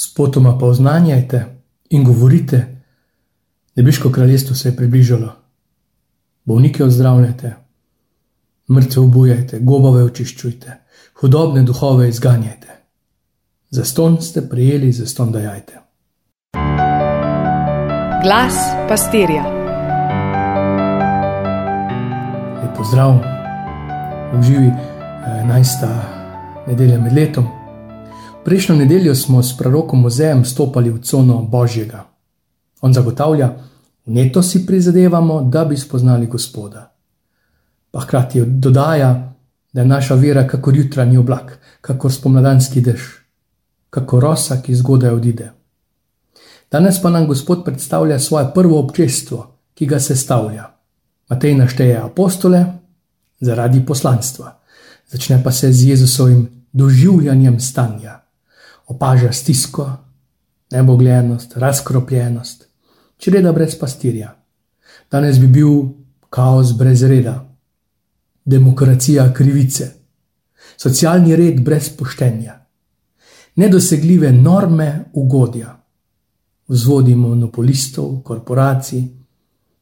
spotoma pa oznanjajte in govorite, nebeško kraljestvo se je približalo. Bolnike ozdravljajte, mrtve obujajte, gobove očiščujte, hudobne duhove izganjajte. Zaston ste prijeli, zaston dajajte. Glas pastirja. Lepo zdrav, uživi 11. nedelja med letom. Prejšnjo nedeljo smo s prorokom Mozejem stopali v cono Božjega. On zagotavlja, neto si prizadevamo, da bi spoznali Gospoda. Pa hkrati dodaja, da je naša vera kakor jutranji oblak, kakor spomladanski dež, kakor rosa, ki zgodaj odide. Danes pa nam Gospod predstavlja svoje prvo občestvo, ki ga sestavlja. Matej našteje apostole zaradi poslanstva, začne pa se z Jezusovim doživljanjem stanja. Opaža stisko, nebogljenost, razkropljenost, čreda brez pastirja. Danes bi bil kaos brez reda, demokracija krivice, socialni red brez poštenja, nedosegljive norme ugodja, vzvodi monopolistov, korporacij,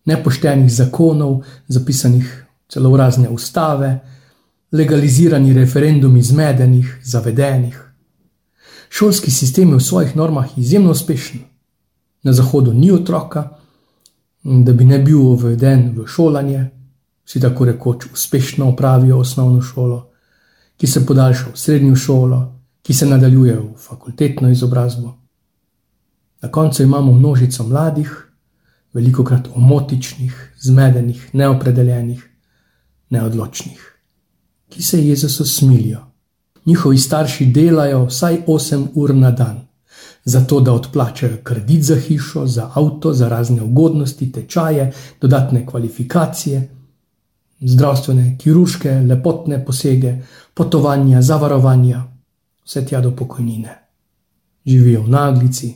nepoštenih zakonov, zapisanih celo v razne ustave, legalizirani referendumi zmedenih, zavedenih. Šolski sistem je v svojih normah izjemno uspešen. Na zahodu ni otroka, da bi ne bil uveden v šolanje, vsi tako rekoč uspešno opravijo osnovno šolo, ki se podaljša v srednjo šolo, ki se nadaljuje v fakultetno izobrazbo. Na koncu imamo množico mladih, veliko krat omotičnih, zmedenih, neopredeljenih, neodločnih, ki se Jezusu smilijo. Njihovi starši delajo vsaj 8 ur na dan, zato da odplačajo kredit za hišo, za avto, za razne ugodnosti, tečaje, dodatne kvalifikacije, zdravstvene, kirurške, lepotne posege, potovanja, zavarovanja, vse tja do pokojnine. Živijo v naglici,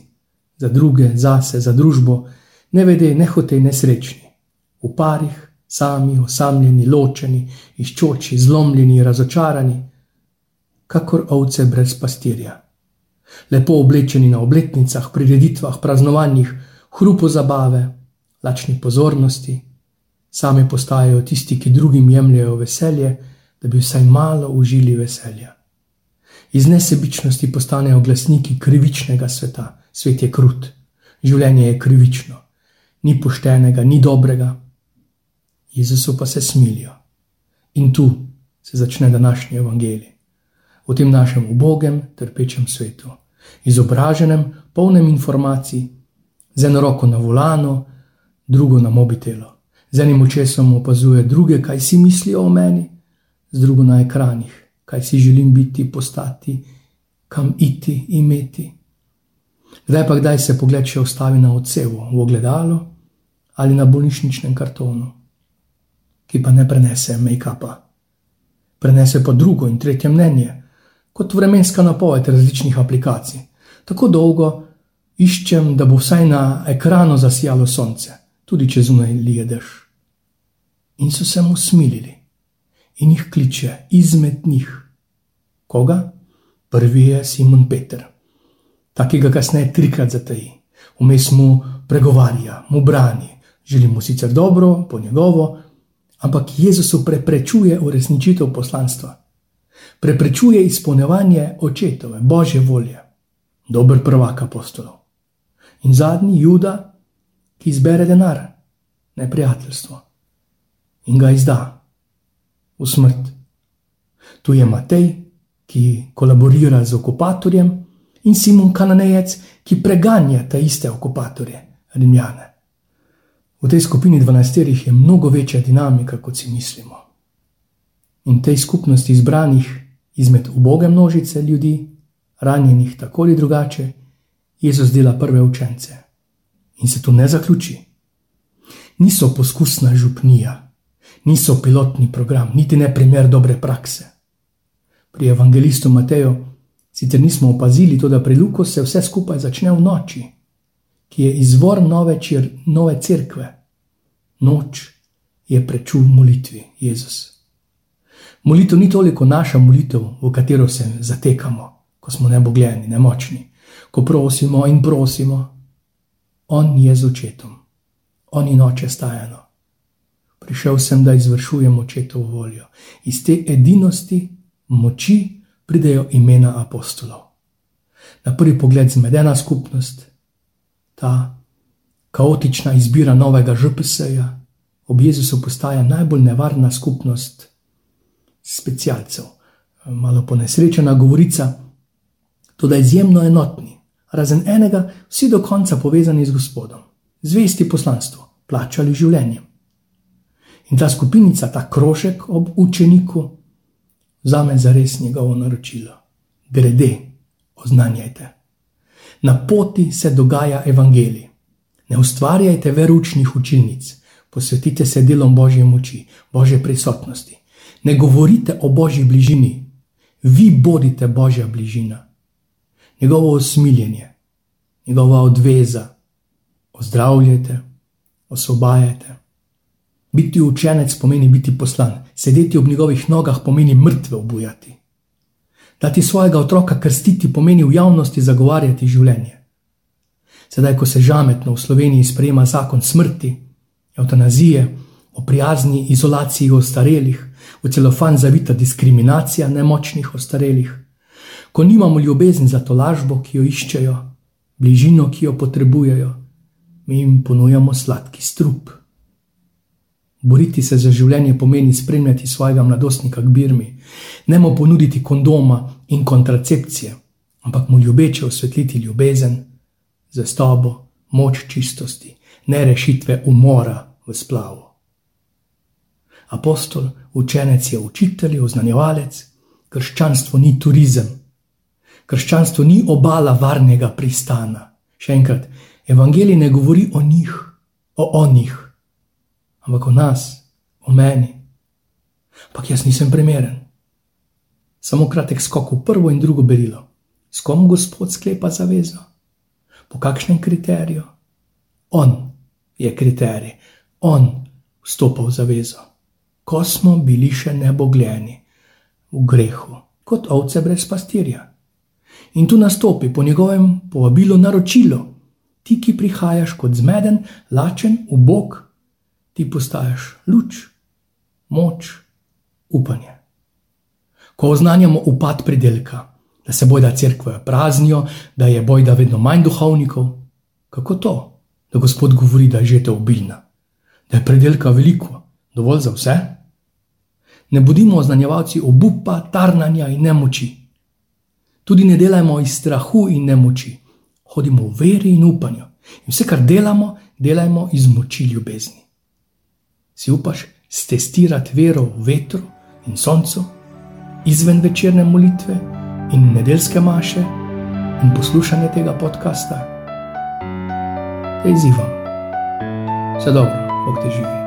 za druge, zase, za družbo, ne vede, ne hote, nesrečni, v parih, sami, osamljeni, ločeni, iščoči, zlomljeni, razočarani, kakor ovce brez pastirja. Lepo oblečeni na obletnicah, prireditvah, praznovanjih, hrupo zabave, lačni pozornosti, sami postajajo tisti, ki drugim jemljajo veselje, da bi vsaj malo užili veselja. Iz nesebičnosti postanejo glasniki krivičnega sveta, svet je krut, življenje je krivično, ni poštenega, ni dobrega. Jezusu pa se smilijo. In tu se začne današnji evangelij. V tem našem ubogem, trpečem svetu, izobraženem, polnem informacij, z eno roko na volano, drugo na mobitelu z enim očesom opazuje druge, kaj si mislijo o meni, z drugo na ekranih, kaj si želim biti, postati, kam iti, imeti. Kdaj pa kdaj se pogled še ustavi na odsevu, v ogledalo ali na bolnišničnem kartonu, ki pa ne prenese make-upa. Prenese pa drugo in tretje mnenje, kot vremenska napoved različnih aplikacij. Tako dolgo iščem, da bo vsaj na ekranu zasijalo sonce, tudi če zunaj lije dež in so se mu smilili. In jih kliče izmed njih. Koga? Prvi je Simon Peter, takega kasneje trikrat zateji, vmes mu pregovarja, mu brani, želi mu sicer dobro, po njegovo, ampak Jezusu preprečuje uresničitev poslanstva, preprečuje izpolnjevanje očetove, božje volje, dober prvak apostolov. In zadnji, Juda, ki izbere denar, neprijateljstvo in ga izda v smrt. Tu je Matej, ki kolaborira z okupatorjem, in Simon Kananejec, ki preganja te iste okupatorje, Rimljane. V tej skupini dvanajsterih je mnogo večja dinamika, kot si mislimo. In tej skupnosti izbranih izmed uboge množice ljudi, ranjenih tako ali drugače, Jezus dela prve učence. In se tu ne zaključi. Niso poskusna župnija, niso pilotni program, niti ne primer dobre prakse. Pri evangelistu Mateju sicer nismo opazili to, da pri Luku se vse skupaj začne v noči, ki je izvor nove, čir, nove cerkve. Noč je prečul molitvi Jezus. Molitev ni toliko naša molitev, v katero se zatekamo, ko smo nebogljeni, nemočni, ko prosimo in prosimo. On je z očetom, on in oče stajano. Prišel sem, da izvršujem očetovo voljo. Iz te edinosti, moči, pridejo imena apostolov. Na prvi pogled zmedena skupnost, ta kaotična izbira novega župseja, ob Jezusu postaja najbolj nevarna skupnost specialcev. Malo ponesrečena govorica, tudi izjemno enotni, razen enega, vsi do konca povezani z Gospodom, zvesti poslanstvo, plačali življenjem. In ta skupinica, ta krožek ob učeniku, zame za res njegovo naročilo. Grede, oznanjajte. Na poti se dogaja evangelij. Ne ustvarjajte veručnih učilnic, posvetite se delom Božje moči, Božje prisotnosti. Ne govorite o Božji bližini, vi bodite Božja bližina. Njegovo usmiljenje, njegova odveza, ozdravljajte, osvobajajte. Biti učenec pomeni biti poslan, sedeti ob njegovih nogah pomeni mrtve obujati. Dati svojega otroka krstiti pomeni v javnosti zagovarjati življenje. Sedaj, ko se žametno v Sloveniji sprejema zakon smrti, eutanazije, o prijazni izolaciji ostarelih, v celofan zavita diskriminacija nemočnih ostarelih, ko nimamo ljubezni za to lažbo, ki jo iščejo, bližino, ki jo potrebujejo, mi jim ponujamo sladki strup. Boriti se za življenje pomeni spremljati svojega mladostnika k birmi, ne mu ponuditi kondoma in kontracepcije, ampak mu ljubeče osvetliti ljubezen, zvestobo, moč čistosti, ne rešitve umora v splavu. Apostol, učenec je učitelj, oznanjevalec, krščanstvo ni turizem, krščanstvo ni obala varnega pristana. Še enkrat, evangelij ne govori o njih, o onih ampak o nas, o meni. Ampak jaz nisem primeren. Samo kratek skok v prvo in drugo berilo. S kom Gospod sklepa zavezo? Po kakšnem kriteriju? On je kriterij, on vstopa v zavezo. Ko smo bili še nebogljeni, v grehu, kot ovce brez pastirja. In tu nastopi po njegovem povabilu naročilo, ti, ki prihajaš kot zmeden, lačen, ubog, ti postaješ luč, moč, upanje. Ko oznanjamo upad pridelka, da se bojda crkve praznijo, da je bojda vedno manj duhovnikov, kako to, da Gospod govori, da je žete obilna, da je pridelka veliko, dovolj za vse? Ne bodimo oznanjevalci obupa, tarnanja in nemoči. Tudi ne delajmo iz strahu in nemoči, hodimo v veri in upanju. In vse, kar delamo, delajmo iz moči ljubezni. Si upaš testirati vero v vetru in soncu, izven večerne molitve in nedeljske maše in poslušanje tega podcasta? Te izzivam. Vse dobro, bog te živi.